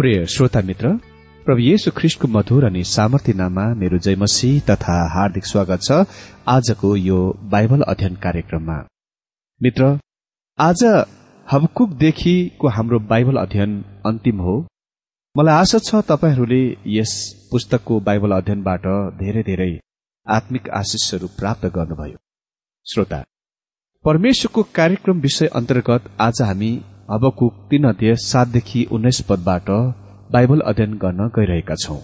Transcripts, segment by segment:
प्रिय श्रोता मित्र प्रभु येशु ख्रिस्टको मधुर अनि सामर्थ्य नाममा मेरो जयमसी तथा हार्दिक स्वागत छ आजको यो बाइबल अध्ययन कार्यक्रममा। मित्र आज हबकुकदेखिको हाम्रो बाइबल अध्ययन अन्तिम हो। मलाई आशा छ तपाईँहरूले यस पुस्तकको बाइबल अध्ययनबाट धेरै धेरै आत्मिक आशिषहरू प्राप्त गर्नुभयो। श्रोता परमेश्वरको कार्यक्रम विषय अन्तर्गत आज हामी हबकुक तीन अध्यय सातदेखि उन्नाइस पदबाट बाइबल अध्ययन गर्न गइरहेका छौं।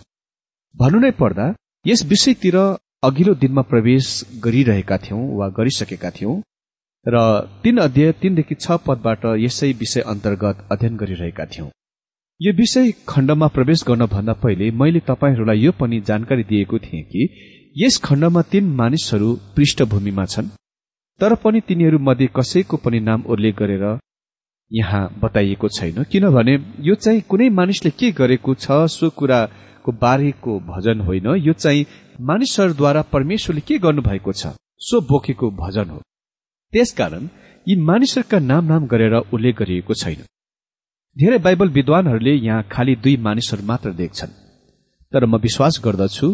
भन्नु नै पर्दा यस विषयतिर अघिल्लो दिनमा प्रवेश गरिरहेका थियौं वा गरिसकेका थियौं र तीन अध्यय तीनदेखि छ पदबाट यसै विषय अन्तर्गत अध्ययन गरिरहेका थियौं। यो विषय खण्डमा प्रवेश गर्न भन्दा पहिले मैले तपाईँहरूलाई यो पनि जानकारी दिएको थिएँ कि यस खण्डमा तीन मानिसहरू पृष्ठभूमिमा छन् तर पनि तिनीहरू मध्ये कसैको पनि नाम उल्लेख गरेर यहाँ बताइएको छैन। किनभने यो चाहिँ कुनै मानिसले के गरेको छ सो कुराको बारेको भजन होइन। यो चाहिँ मानिसहरूद्वारा परमेश्वरले के गर्नुभएको छ सो बोकेको भजन हो। त्यसकारण यी मानिसहरूका नाम नाम गरेर उल्लेख गरिएको छैन। धेरै बाइबल विद्वानहरूले यहाँ खालि दुई मानिसहरू मात्र देख्छन्। तर म विश्वास गर्दछु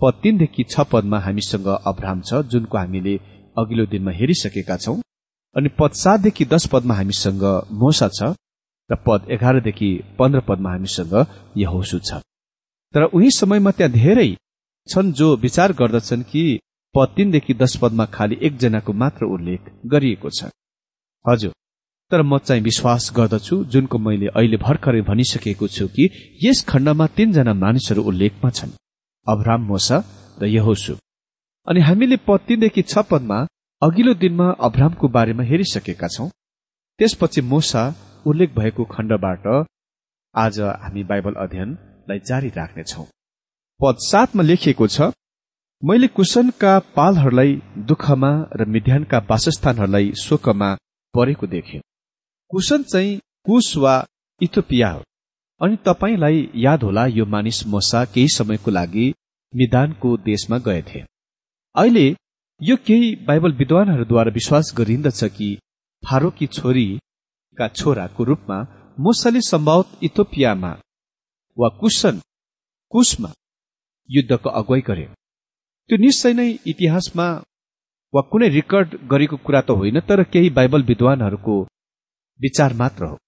पद तीनदेखि छ पदमा हामीसँग अब्राम छ जुनको हामीले अघिल्लो दिनमा हेरिसकेका छौं। अनि पद सातदेखि दश पदमा हामीसँग मोसा छ र पद एघारदेखि पन्ध्र पदमा हामीसँग यहोसु छ। तर उही समयमा त्यहाँ धेरै छन् जो विचार गर्दछन् कि पद तीनदेखि दश पदमा खालि एकजनाको मात्र उल्लेख गरिएको छ। हजुर तर म चाहिँ विश्वास गर्दछु जुनको मैले अहिले भर्खरै भनिसकेको छु कि यस खण्डमा तीनजना मानिसहरू उल्लेखमा छन् अब्राम मोसा र यहोसु। अनि हामीले पद तीनदेखि छ पदमा अघिल्लो दिनमा अब्रामको बारेमा हेरिसकेका छौं। त्यसपछि मोसा उल्लेख भएको खण्डबाट आज हामी बाइबल अध्ययनलाई जारी राख्नेछौ। पद सातमा लेखिएको छ मैले कुशनका पालहरूलाई दुःखमा र मिध्यानका वासस्थानहरूलाई शोकमा परेको देखे। कुशन चाहिँ कुश वा इथोपिया हो। अनि तपाईँलाई याद होला यो मानिस मोसा केही समयको लागि मिदानको देशमा गएथे। अहिले यो केही बाइबल विद्वानहरूद्वारा विश्वास गरिन्दछ कि फारोकी छोरीका छोराको रूपमा मुसाले सम्भवत इथोपियामा वा कुशन कुशमा युद्धको अगुवाई गरे त्यो निश्चय नै इतिहासमा वा कुनै रेकर्ड गरेको कुरा त होइन तर केही बाइबल विद्वानहरूको विचार मात्र हो।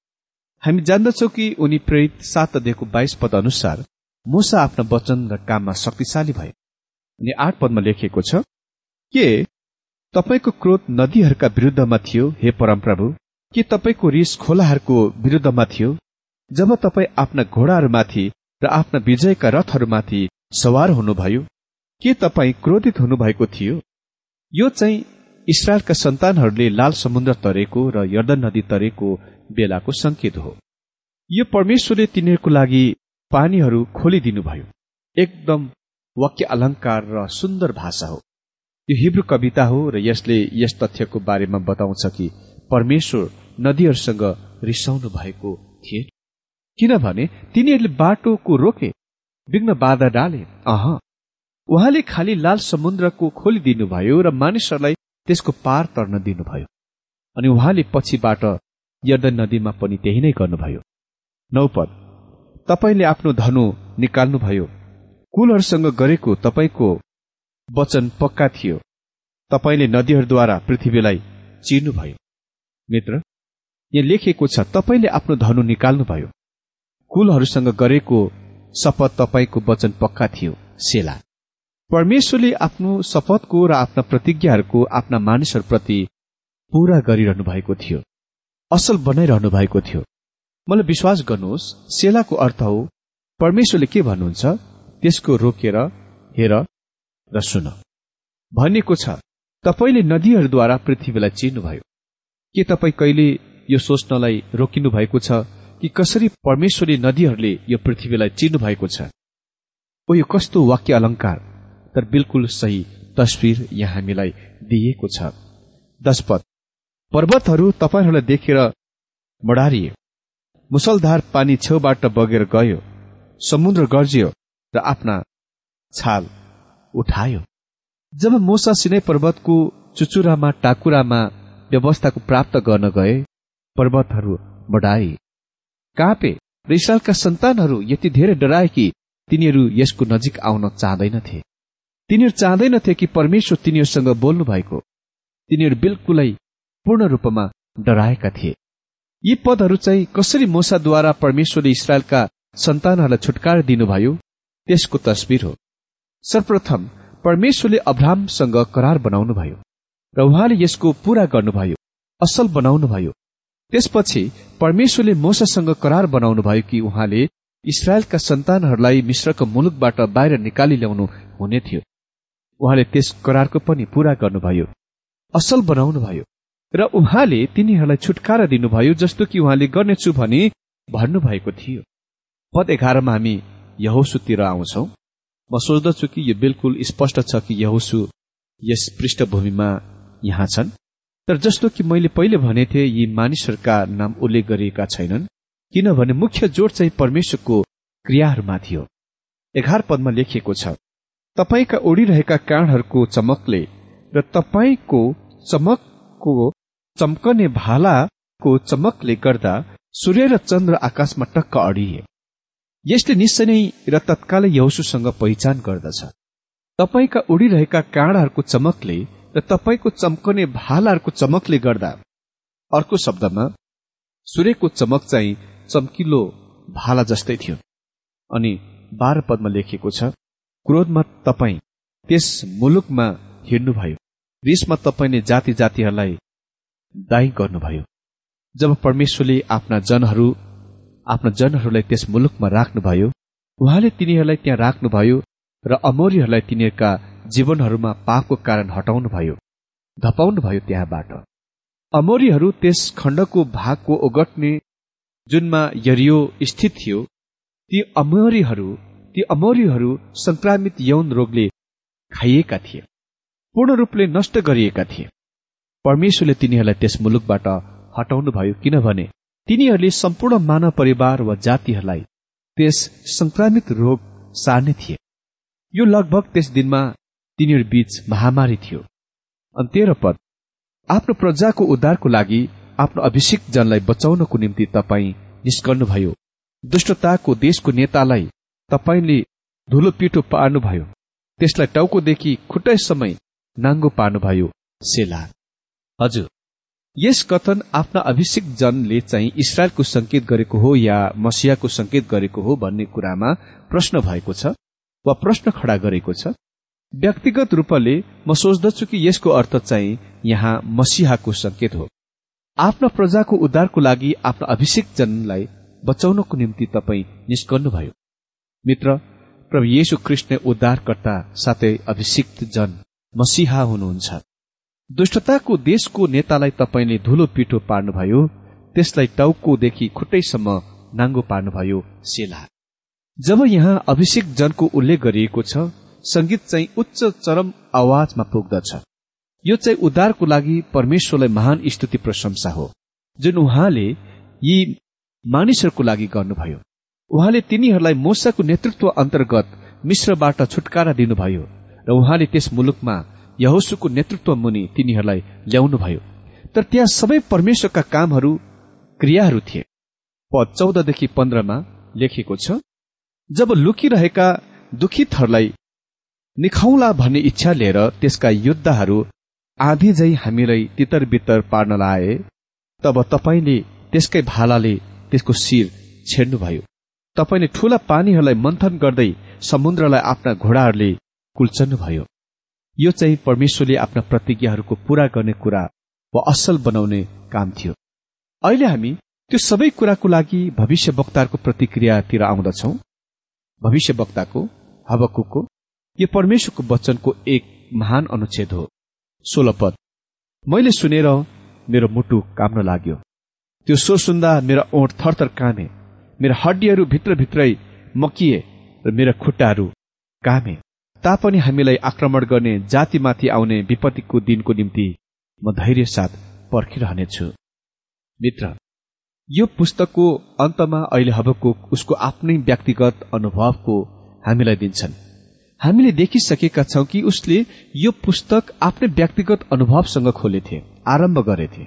हामी जान्दछौ कि उनी प्रेरित सात अध्ययको बाइस पद अनुसार मुसा आफ्ना वचन र काममा शक्तिशाली भए। अनि आठ पदमा लेखिएको छ के तपाईँको क्रोध नदीहरूका विरुद्धमा थियो हे परमप्रभु? के तपाईँको रिस खोलाहरूको विरुद्धमा थियो? जब तपाईँ आफ्ना घोडाहरूमाथि र आफ्ना विजयका रथहरूमाथि सवार हुनुभयो के तपाईँ क्रोधित हुनुभएको थियो? यो चाहिँ इसरायलका सन्तानहरूले लाल समुद्र तरेको र यर्दन नदी तरेको बेलाको संकेत हो। यो परमेश्वरले तिनीहरूको लागि पानीहरू खोलिदिनुभयो। एकदम वाक्य अलङ्कार र सुन्दर भाषा हो। यो हिब्रू कविता हो र यसले यस तथ्यको बारेमा बताउँछ कि परमेश्वर नदीहरूसँग रिसाउनु भएको थिए। किनभने तिनीहरूले बाटोको रोके विघ्न बाधा डाले। अह उहाँले खालि लाल समुद्रको खोलिदिनुभयो र मानिसहरूलाई त्यसको पार तर्न दिनुभयो। अनि उहाँले पछिबाट यर्दन नदीमा पनि त्यही नै गर्नुभयो। नौपद तपाईँले आफ्नो धनु निकाल्नुभयो। कुलहरूसँग गरेको तपाईँको वचन पक्का थियो। तपाईँले नदीहरूद्वारा पृथ्वीलाई चिर्नुभयो। मित्र यहाँ लेखिएको छ तपाईँले आफ्नो धनु निकाल्नुभयो। कुलहरूसँग गरेको शपथ तपाईँको वचन पक्का थियो सेला। परमेश्वरले आफ्नो शपथको र आफ्ना प्रतिज्ञाहरूको आफ्ना मानिसहरूप्रति पूरा गरिरहनु भएको थियो। असल बनाइरहनु भएको थियो। मलाई विश्वास गर्नुहोस् सेलाको अर्थ हो परमेश्वरले के भन्नुहुन्छ? त्यसको रोकेर हेर र सुन। भनिएको छ तपाईँले नदीहरूद्वारा पृथ्वीलाई चिर्नुभयो के तपाईँ कहिले यो सोच्नलाई रोकिनु भएको छ कि कसरी परमेश्वरी नदीहरूले यो पृथ्वीलाई चिर्नु भएको छ? ओ यो कस्तो वाक्य अलङ्कार तर बिल्कुल सही तस्विर यहाँ हामीलाई दिइएको छ। दशपद पर्वतहरू तपाईँहरूलाई देखेर मडारिए। मुसलधार पानी छेउबाट बगेर गयो। समुद्र गर्जियो र आफ्ना छाल उठायो। जब मोसा सिनै पर्वतको चुचुरामा टाकुरामा व्यवस्थाको प्राप्त गर्न गए पर्वतहरू बढाए। कापे र इसरायलका सन्तानहरू यति धेरै डराए कि तिनीहरू यसको नजिक आउन चाहँदैनथे। तिनीहरू चाहँदैनथे कि परमेश्वर तिनीहरूसँग बोल्नु भएको तिनीहरू बिल्कुलै पूर्ण रूपमा डराएका थिए। यी पदहरू चाहिँ कसरी मोसाद्वारा परमेश्वरले इसरायलका सन्तानहरूलाई छुटकारा दिनुभयो त्यसको तस्विर हो। सर्वप्रथम परमेश्वरले अब्राहमसँग करार बनाउनुभयो र उहाँले यसको पूरा गर्नुभयो असल बनाउनुभयो। त्यसपछि परमेश्वरले मोसासँग करार बनाउनुभयो कि उहाँले इसरायलका सन्तानहरूलाई मिश्रको मुलुकबाट बाहिर निकाली ल्याउनु हुने थियो। उहाँले त्यस करारको पनि पूरा गर्नुभयो असल बनाउनुभयो र उहाँले तिनीहरूलाई छुटकारा दिनुभयो जस्तो कि उहाँले गर्नेछु भनी भन्नुभएको थियो। पद एघारमा हामी यहोसुतिर आउँछौ। म सोच्दछु कि यो बिल्कुल स्पष्ट छ कि यहोसु यस पृष्ठभूमिमा यहाँ छन्? तर जस्तो कि मैले पहिले भनेथे यी मानिसहरूका नाम उल्लेख गरिएका छैनन् किनभने मुख्य जोड चाहिँ परमेश्वरको क्रियाहरूमा थियो एघार पदमा लेखिएको छ तपाईँका ओडिरहेका काँडहरूको चमकले र तपाईँको चमकको चम्कने भालाको चमकले गर्दा सूर्य र चन्द्र आकाशमा टक्क अडिए। यसले निश्चय नै र तत्कालै यौसुसँग पहिचान गर्दछ। तपाईँका उडिरहेका काँडाहरूको चमकले र तपाईँको चम्कने भालाहरूको चमकले गर्दा अर्को शब्दमा सूर्यको चमक चाहिँ चम्किलो भाला जस्तै थियो। अनि बाह्र पदमा लेखिएको छ क्रोधमा तपाईँ त्यस मुलुकमा हिँड्नुभयो। रिसमा तपाईँले जाति जातिहरूलाई दाई गर्नुभयो। जब परमेश्वरले आफ्ना जनहरू आफ्ना जनहरूलाई त्यस मुलुकमा राख्नुभयो। उहाँले तिनीहरूलाई त्यहाँ राख्नुभयो र अमोरीहरूलाई तिनीहरूका जीवनहरूमा पापको कारण हटाउनुभयो। धपाउनुभयो त्यहाँबाट। अमोरीहरू त्यस खण्डको भागको ओगट्ने जुनमा यरियो स्थित थियो। ती अमोरीहरू ती अमोरीहरू संक्रामित यौन रोगले खाइएका थिए। पूर्ण रूपले नष्ट गरिएका थिए। परमेश्वरले तिनीहरूलाई त्यस मुलुकबाट हटाउनुभयो किनभने तिनीहरूले सम्पूर्ण मानव परिवार वा जातिहरूलाई त्यस संक्रामित रोग सार्ने थिए। यो लगभग त्यस दिनमा तिनीहरू बीच महामारी थियो। अनि तेह्र पद आफ्नो प्रजाको उद्धारको लागि आफ्नो अभिषेक जनलाई बचाउनको निम्ति तपाईँ निस्कर्नुभयो दुष्टताको देशको नेतालाई तपाईँले धुलो पिठो पार्नुभयो। त्यसलाई टाउकोदेखि समय नाङ्गो पार्नुभयो सेला। हजुर। यस कथन आफ्ना अभिषेक जनले चाहिँ इसरायलको संकेत गरेको हो या मसियाको संकेत गरेको हो भन्ने कुरामा प्रश्न भएको छ वा प्रश्न खड़ा गरेको छ? व्यक्तिगत रूपले म सोच्दछु कि यसको अर्थ चाहिँ यहाँ मसिहाको संकेत हो। आफ्ना प्रजाको उद्धारको लागि आफ्ना अभिषेक जनलाई बचाउनको निम्ति तपाईँ निस्कन्नुभयो मित्र प्रभु येशु कृष्ण उद्धारकर्ता साथै अभिषिक्त जन मसिहा हुनुहुन्छ। दुष्टताको देशको नेतालाई तपाईँले धुलो पिठो पार्नुभयो त्यसलाई टाउकोदेखि खुट्टैसम्म नाङ्गो पार्नुभयो सेला। जब यहाँ अभिषेक जनको उल्लेख गरिएको छ संगीत चाहिँ उच्च चरम आवाजमा पुग्दछ। यो चाहिँ उद्धारको लागि परमेश्वरलाई महान स्तुति प्रशंसा हो जुन उहाँले यी मानिसहरूको लागि गर्नुभयो। उहाँले तिनीहरूलाई मोसाको नेतृत्व अन्तर्गत मिश्रबाट छुटकारा दिनुभयो र उहाँले त्यस मुलुकमा यहोसुको नेतृत्व मुनि तिनीहरूलाई ल्याउनुभयो तर त्यहाँ सबै परमेश्वरका कामहरू क्रियाहरू थिए। पद चौधदेखि पन्ध्रमा लेखिएको छ जब लुकिरहेका दुखितहरूलाई निखाउला भन्ने इच्छा लिएर त्यसका योद्धाहरू आधी झै हामीलाई तितर बितर पार्न लाए तब तपाईँले त्यसकै भालाले त्यसको शिर छेड्नुभयो। तपाईँले ठूला पानीहरूलाई मन्थन गर्दै समुद्रलाई आफ्ना घोडाहरूले कुल्चन्नुभयो। यो चाहिँ परमेश्वरले आफ्ना प्रतिज्ञाहरूको पूरा गर्ने कुरा वा असल बनाउने काम थियो। अहिले हामी त्यो सबै कुराको लागि भविष्य वक्ताहरूको प्रतिक्रियातिर आउँदछौ। भविष्य वक्ताको हवकुको यो परमेश्वरको वचनको एक महान अनुच्छेद हो। सोह्र पद। मैले सुनेर मेरो मुटु काम्न लाग्यो। त्यो स्वर सुन्दा मेरा ओठ थरथर कामे मेरा हड्डीहरू भित्रभित्रै मकिए र मेरा खुट्टाहरू कामे। तापनि हामीलाई आक्रमण गर्ने जातिमाथि आउने विपत्तिको दिनको निम्ति म धैर्य साथ पर्खिरहनेछु। मित्र यो पुस्तकको अन्तमा अहिले हबको उसको आफ्नै व्यक्तिगत अनुभवको हामीलाई दिन्छन्। हामीले देखिसकेका छौं कि उसले यो पुस्तक आफ्नै व्यक्तिगत अनुभवसँग खोलेथे आरम्भ गरेथे।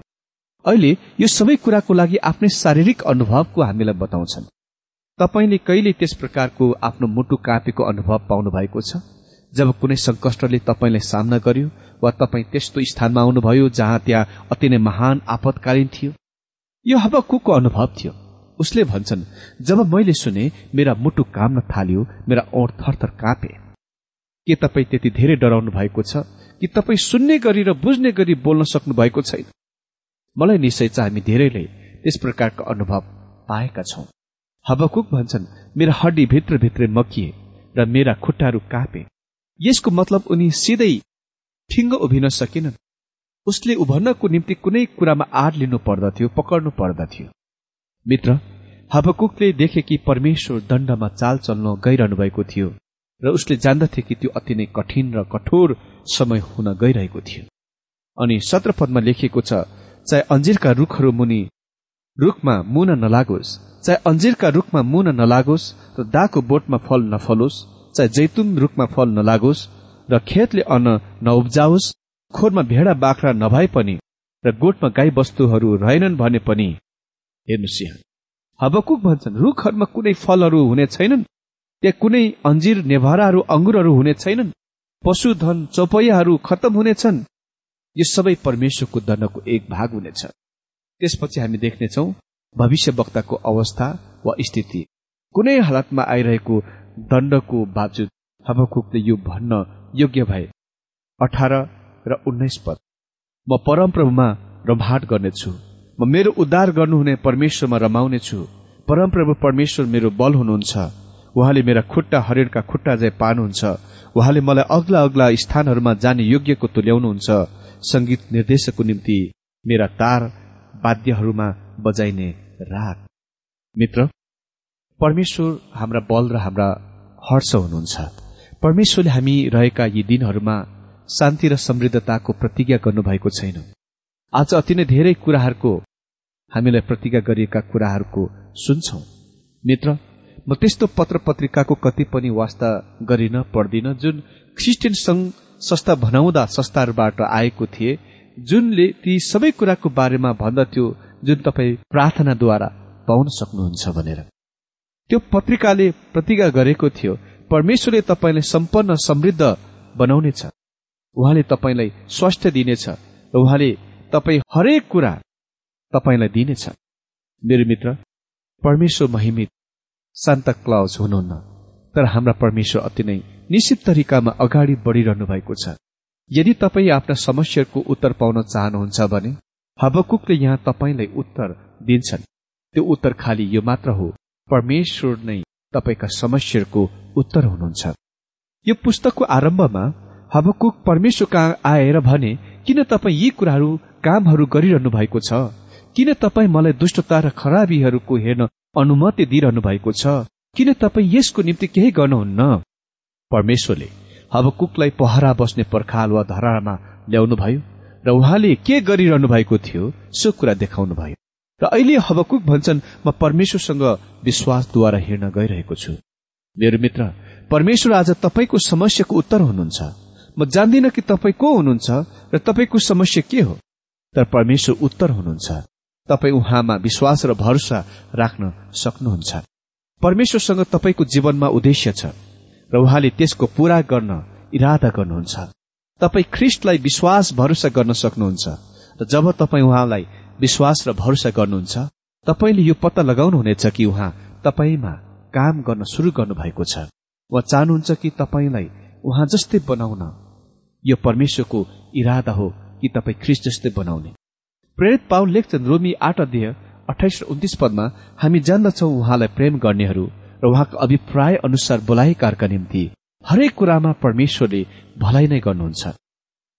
अहिले यो सबै कुराको लागि आफ्नै शारीरिक अनुभवको हामीलाई बताउँछन्। तपाईँले कहिले त्यस प्रकारको आफ्नो मुटु काँपेको अनुभव पाउनु भएको छ? जब कुनै संकष्टले तपाईँलाई सामना गर्यो वा तपाईँ त्यस्तो स्थानमा आउनुभयो जहाँ त्यहाँ अति नै महान आपतकालीन थियो? यो हबकुको अनुभव थियो। उसले भन्छन् जब मैले सुने मेरा मुटु काम्न थाल्यो मेरा ओठ थरथर काँपे। के तपाईँ त्यति धेरै डराउनु भएको छ? कि तपाईँ सुन्ने गरी र बुझ्ने गरी बोल्न सक्नु भएको छैन? मलाई निश्चय छ हामी धेरैले त्यस प्रकारको अनुभव पाएका छौं। हबकुक भन्छन् मेरा हड्डी भित्रभित्रै मकिए र मेरा खुट्टाहरू कापे। यसको मतलब उनी सिधै ठिङ्ग उभिन सकेनन्। उसले उभर्नको निम्ति कुनै कुरामा आड लिनु पर्दथ्यो पकड्नु पर्दथ्यो। मित्र हबकुकले देखे कि परमेश्वर दण्डमा चाल चल्न गइरहनु भएको थियो र उसले जान्दथे कि त्यो अति नै कठिन र कठोर समय हुन गइरहेको थियो। अनि सत्र पदमा लेखिएको छ चाहे अन्जिरका रुखहरू मुनि रुखमा मुन नलागोस् चाहे अन्जिरका रुखमा मुन नलागोस् र दाको बोटमा फल नफलोस् चाहे जैतुन रुखमा फल नलागोस् र खेतले अन्न नउब्जाओस् खोरमा भेडा बाख्रा नभए पनि र गोठमा गाई वस्तुहरू रहेनन् भने पनि। हेर्नुहोस् यहाँ। हबकुक भन्छन् रुखहरूमा कुनै फलहरू हुने छैनन् त्यहाँ कुनै अन्जिर नेभाराहरू अङ्गुरहरू हुने छैनन् पशुधन चौपैयाहरू खत्तम हुनेछन् यो सबै परमेश्वरको दण्डको एक भाग हुनेछ। त्यसपछि हामी देख्नेछौ भविष्य वक्ताको अवस्था वा स्थिति। कुनै हालतमा आइरहेको दण्डको बावजुद हबकुकले यो भन्न योग्य भए। अठार र उन्नाइस पद। म परमप्रभुमा रमाट गर्नेछु। म मेरो उद्धार गर्नुहुने परमेश्वरमा रमाउनेछु। परमप्रभु परमेश्वर मेरो बल हुनुहुन्छ। उहाँले मेरा खुट्टा हरिणका खुट्टा जय पार्नुहुन्छ। उहाँले मलाई अग्ला अग्ला स्थानहरूमा जाने योग्यको तुल्याउनुहुन्छ। संगीत निर्देशकको निम्ति मेरा तार वाद्यहरूमा बजाइने राग मित्र परमेश्वर हाम्रा बल र हाम्रा हर्ष हुनुहुन्छ। परमेश्वरले हामी रहेका यी दिनहरूमा शान्ति र समृद्धताको प्रतिज्ञा गर्नुभएको छैन। आज अति नै धेरै कुराहरूको हामीलाई प्रतिज्ञा गरिएका कुराहरूको सुन्छौ। मित्र म त्यस्तो पत्र पत्रिकाको कति पनि वास्ता गरिन पर्दिन जुन क्रिस्चियन संघ संस्था भनाउँदा संस्थाहरूबाट आएको थिए जुनले ती सबै कुराको बारेमा भन्दथ्यो जुन तपाईँ प्रार्थनाद्वारा पाउन सक्नुहुन्छ भनेर। त्यो पत्रिकाले प्रतिज्ञा गरेको थियो। परमेश्वरले तपाईँलाई सम्पन्न समृद्ध बनाउनेछ। उहाँले तपाईँलाई स्वास्थ्य दिनेछ र उहाँले तपाईँ हरेक कुरा तपाईँलाई दिनेछ। मेरो मित्र परमेश्वर महिमित शान्त क्लज हुनुहुन्न। तर हाम्रा परमेश्वर अति नै निश्चित तरिकामा अगाडि बढिरहनु भएको छ। यदि तपाईँ आफ्ना समस्याको उत्तर पाउन चाहनुहुन्छ भने हबकुकले यहाँ तपाईँलाई उत्तर दिन्छन्। त्यो उत्तर खालि यो मात्र हो। परमेश्वर नै तपाईँका समस्याको उत्तर हुनुहुन्छ। यो पुस्तकको आरम्भमा हबकुक परमेश्वर कहाँ आएर भने किन तपाईँ यी कुराहरू कामहरू गरिरहनु भएको छ? किन तपाईँ मलाई दुष्टता र खराबीहरूको हेर्न अनुमति दिइरहनु भएको छ? किन तपाईँ यसको निम्ति केही गर्नुहुन्न? परमेश्वरले हबकुकलाई पहरा बस्ने पर्खाल वा धरामा ल्याउनुभयो र उहाँले के गरिरहनु भएको थियो सो कुरा देखाउनु भयो र अहिले हबकुक भन्छन् म परमेश्वरसँग विश्वासद्वारा हिँड्न गइरहेको छु। मेरो मित्र परमेश्वर आज तपाईँको समस्याको उत्तर हुनुहुन्छ। म जान्दिनँ कि तपाईँ को हुनुहुन्छ र तपाईँको समस्या के हो। तर परमेश्वर उत्तर हुनुहुन्छ। तपाईँ उहाँमा विश्वास र भरोसा राख्न सक्नुहुन्छ। परमेश्वरसँग तपाईँको जीवनमा उद्देश्य छ र उहाँले त्यसको पूरा गर्न इरादा गर्नुहुन्छ। तपाईँ ख्रिस्टलाई विश्वास भरोसा गर्न सक्नुहुन्छ र जब तपाईँ उहाँलाई विश्वास र भरोसा गर्नुहुन्छ। तपाईँले यो पत्ता लगाउनुहुनेछ कि उहाँ तपाईँमा काम गर्न सुरु गर्नुभएको छ। वा चाहनुहुन्छ कि तपाईँलाई उहाँ जस्तै बनाउन? यो परमेश्वरको इरादा हो कि तपाईँ ख्रिस्ट जस्तै बनाउने। प्रेरित पाउल लेख्छन् रोमी आठ अध्यय अठाइस र उन्तिस पदमा हामी जान्दछौ उहाँलाई प्रेम गर्नेहरू र उहाँको अभिप्राय अनुसार बोलाएकारका निम्ति। हरेक कुरामा परमेश्वरले भलाइ नै गर्नुहुन्छ।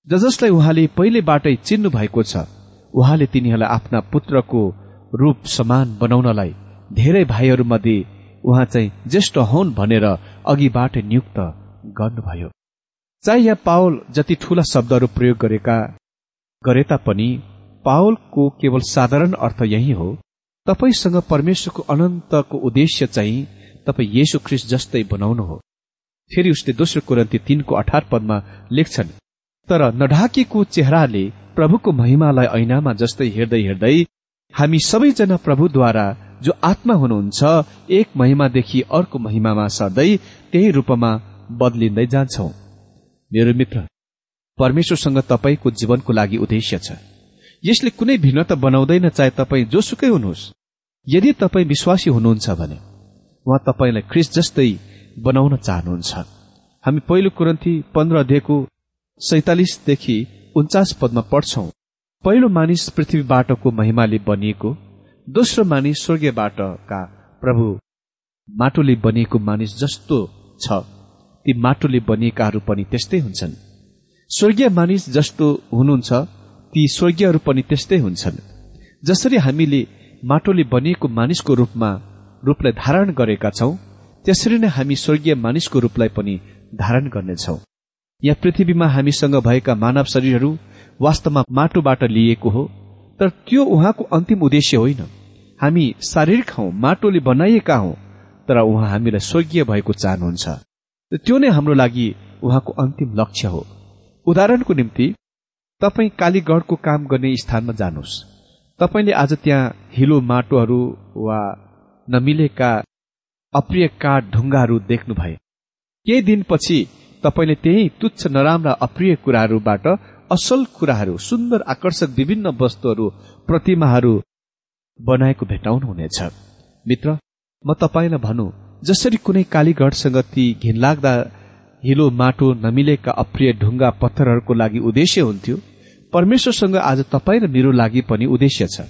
ज जसलाई उहाँले पहिलेबाटै चिन्नु भएको छ उहाँले तिनीहरूलाई आफ्ना पुत्रको रूप समान बनाउनलाई धेरै भाइहरूमध्ये उहाँ चाहिँ ज्येष्ठ हुन् भनेर अघिबाटै नियुक्त गर्नुभयो। चाहे यहाँ पावल जति ठूला शब्दहरू प्रयोग गरेका गरे तापनि पावलको केवल साधारण अर्थ यही हो तपाईँसँग परमेश्वरको अनन्तको उद्देश्य चाहिँ तपाईँ येशु ख्रिस जस्तै बनाउनु हो। फेरि उसले दोस्रो कुरन्ती तीनको अठार पदमा लेख्छन् तर नढाकेको चेहराले प्रभुको महिमालाई ऐनामा जस्तै हेर्दै हेर्दै हामी सबैजना प्रभुद्वारा जो आत्मा हुनुहुन्छ एक महिमादेखि अर्को महिमामा सर्दै त्यही रूपमा बदलिँदै जान्छौ। मेरो मित्र परमेश्वरसँग तपाईँको जीवनको लागि उद्देश्य छ। यसले कुनै भिन्नता बनाउँदैन चाहे तपाईँ जोसुकै हुनुहोस्। यदि तपाईँ विश्वासी हुनुहुन्छ भने उहाँ तपाईँलाई ख्रिस जस्तै बनाउन चाहनुहुन्छ। हामी पहिलो कुरन्थी पन्ध्र अध्ययको सैतालिसदेखि उन्चास पदमा पढ्छौ। पहिलो मानिस पृथ्वीबाटको महिमाले बनिएको दोस्रो मानिस स्वर्गीयबाटका प्रभु माटोले बनिएको मानिस जस्तो छ। ती माटोले बनिएकाहरू पनि त्यस्तै हुन्छन्। स्वर्गीय मानिस जस्तो हुनुहुन्छ ती स्वर्गीयहरू पनि त्यस्तै हुन्छन्। जसरी हामीले माटोले बनिएको मानिसको रूपमा रूपलाई धारण गरेका छौं त्यसरी नै हामी स्वर्गीय मानिसको रूपलाई पनि धारण गर्नेछौ। यहाँ पृथ्वीमा हामीसँग भएका मानव शरीरहरू वास्तवमा माटोबाट लिएको हो तर त्यो उहाँको अन्तिम उद्देश्य होइन। हामी शारीरिक हौ माटोले बनाइएका हौ तर उहाँ हामीलाई स्वर्गीय भएको चाहनुहुन्छ। त्यो नै हाम्रो लागि उहाँको अन्तिम लक्ष्य हो। उदाहरणको निम्ति तपाईँ कालीगढको काम गर्ने स्थानमा जानुहोस्। तपाईँले आज त्यहाँ हिलो माटोहरू वा नमिलेका अप्रिय काठ ढुङ्गाहरू देख्नु भए केही दिनपछि तपाईँले त्यही तुच्छ नराम्रा अप्रिय कुराहरूबाट असल कुराहरू सुन्दर आकर्षक विभिन्न वस्तुहरू प्रतिमाहरू बनाएको भेटाउनुहुनेछ। मित्र म तपाईँलाई भनौँ जसरी कुनै कालीगढसँग ती घिनलाग्दा हिलो माटो नमिलेका अप्रिय ढुङ्गा पत्थरहरूको लागि उद्देश्य हुन्थ्यो परमेश्वरसँग आज तपाईँ र मेरो लागि पनि उद्देश्य छ।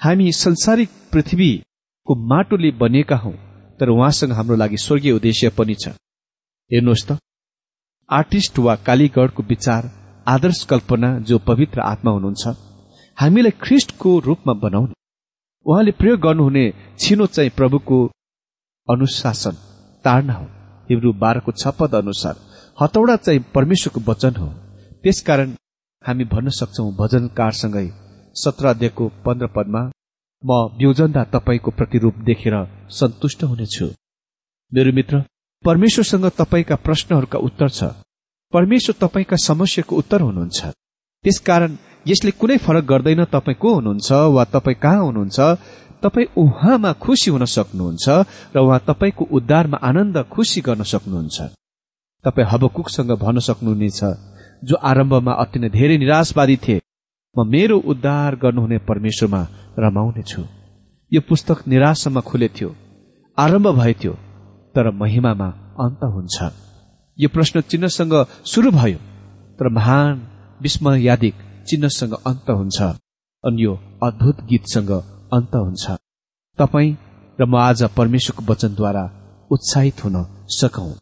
हामी संसारिक पृथ्वीको माटोले बनेका हौ तर उहाँसँग हाम्रो लागि स्वर्गीय उद्देश्य पनि छ। हेर्नुहोस् त आर्टिस्ट वा कालीगढको विचार आदर्श कल्पना जो पवित्र आत्मा हुनुहुन्छ हामीलाई ख्रिस्टको रूपमा बनाउने। उहाँले प्रयोग गर्नुहुने छिनो चाहिँ प्रभुको अनुशासन तार्ना हो। हिब्रू बाह्रको छपद अनुसार हतौडा चाहिँ परमेश्वरको वचन हो। त्यसकारण हामी भन्न सक्छौ भजनकारसँगै सत्र अध्ययको पन्ध्र पदमा म बिउजन्दा तपाईँको प्रतिरूप देखेर सन्तुष्ट हुनेछु। मेरो मित्र परमेश्वरसँग तपाईँका प्रश्नहरूका उत्तर छ। परमेश्वर तपाईँका समस्याको उत्तर हुनुहुन्छ। त्यसकारण यसले कुनै फरक गर्दैन तपाईँ को हुनुहुन्छ वा तपाईँ कहाँ हुनुहुन्छ तपाईँ उहाँमा खुसी हुन सक्नुहुन्छ र उहाँ तपाईँको उद्धारमा आनन्द खुसी गर्न सक्नुहुन्छ। तपाईँ हबकुकसँग भन्न सक्नुहुनेछ जो आरम्भमा अति नै धेरै निराशवादी थिए। म मेरो उद्धार गर्नुहुने परमेश्वरमा रमाउनेछु यो पुस्तक निराशामा खुलेथ्यो आरम्भ भएथ्यो। तर महिमामा अन्त हुन्छ यो प्रश्न चिन्हसँग सुरु भयो तर महान विस्मयादिक चिन्हसँग अन्त हुन्छ अनि यो अद्भुत गीतसँग अन्त हुन्छ। तपाईँ र म आज परमेश्वरको वचनद्वारा उत्साहित हुन सकौं।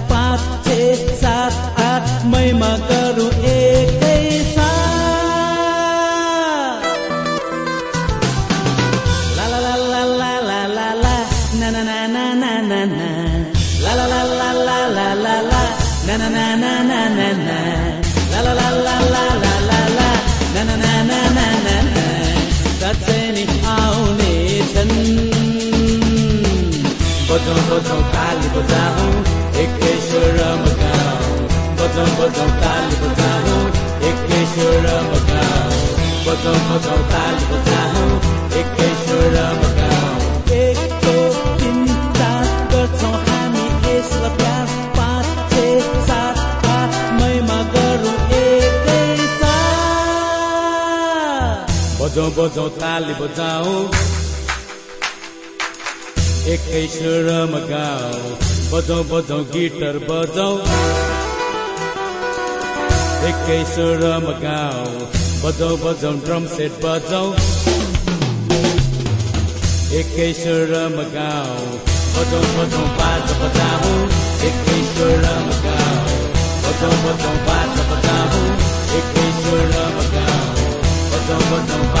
बजाउँ बजाउँ ताली बजाउँ एकै स्वरमा गाउँ बजाउँ बजाउँ ताली बजाउँ एकै स्वरमा गाउँ बजाउँ बजाउँ ताली बजाउँ एकै स्वरमा गाउँ एक दो तिन चार गर्छौँ हामी यसलाई प्यार पाँच छ सात आठ मैमा गरौँ एकै बजाउँ बजाउँ ताली बजाउँ एकै सुरमा गाउँ बजाउँ बजाउँ गिटार बजाउँ एकै सुरमा गाउँ बजाउँ बजाउँ ड्रम सेट बजाउँ एकै सुरमा गाउँ बजाउँ बजाउँ बाजा बजाउँ एकै सुरमा गाउँ बजाउँ बजाउँ बाजा बजाउँ एकै सुरमा गाउँ बजाउँ बजाउँ बाजा बजाउँ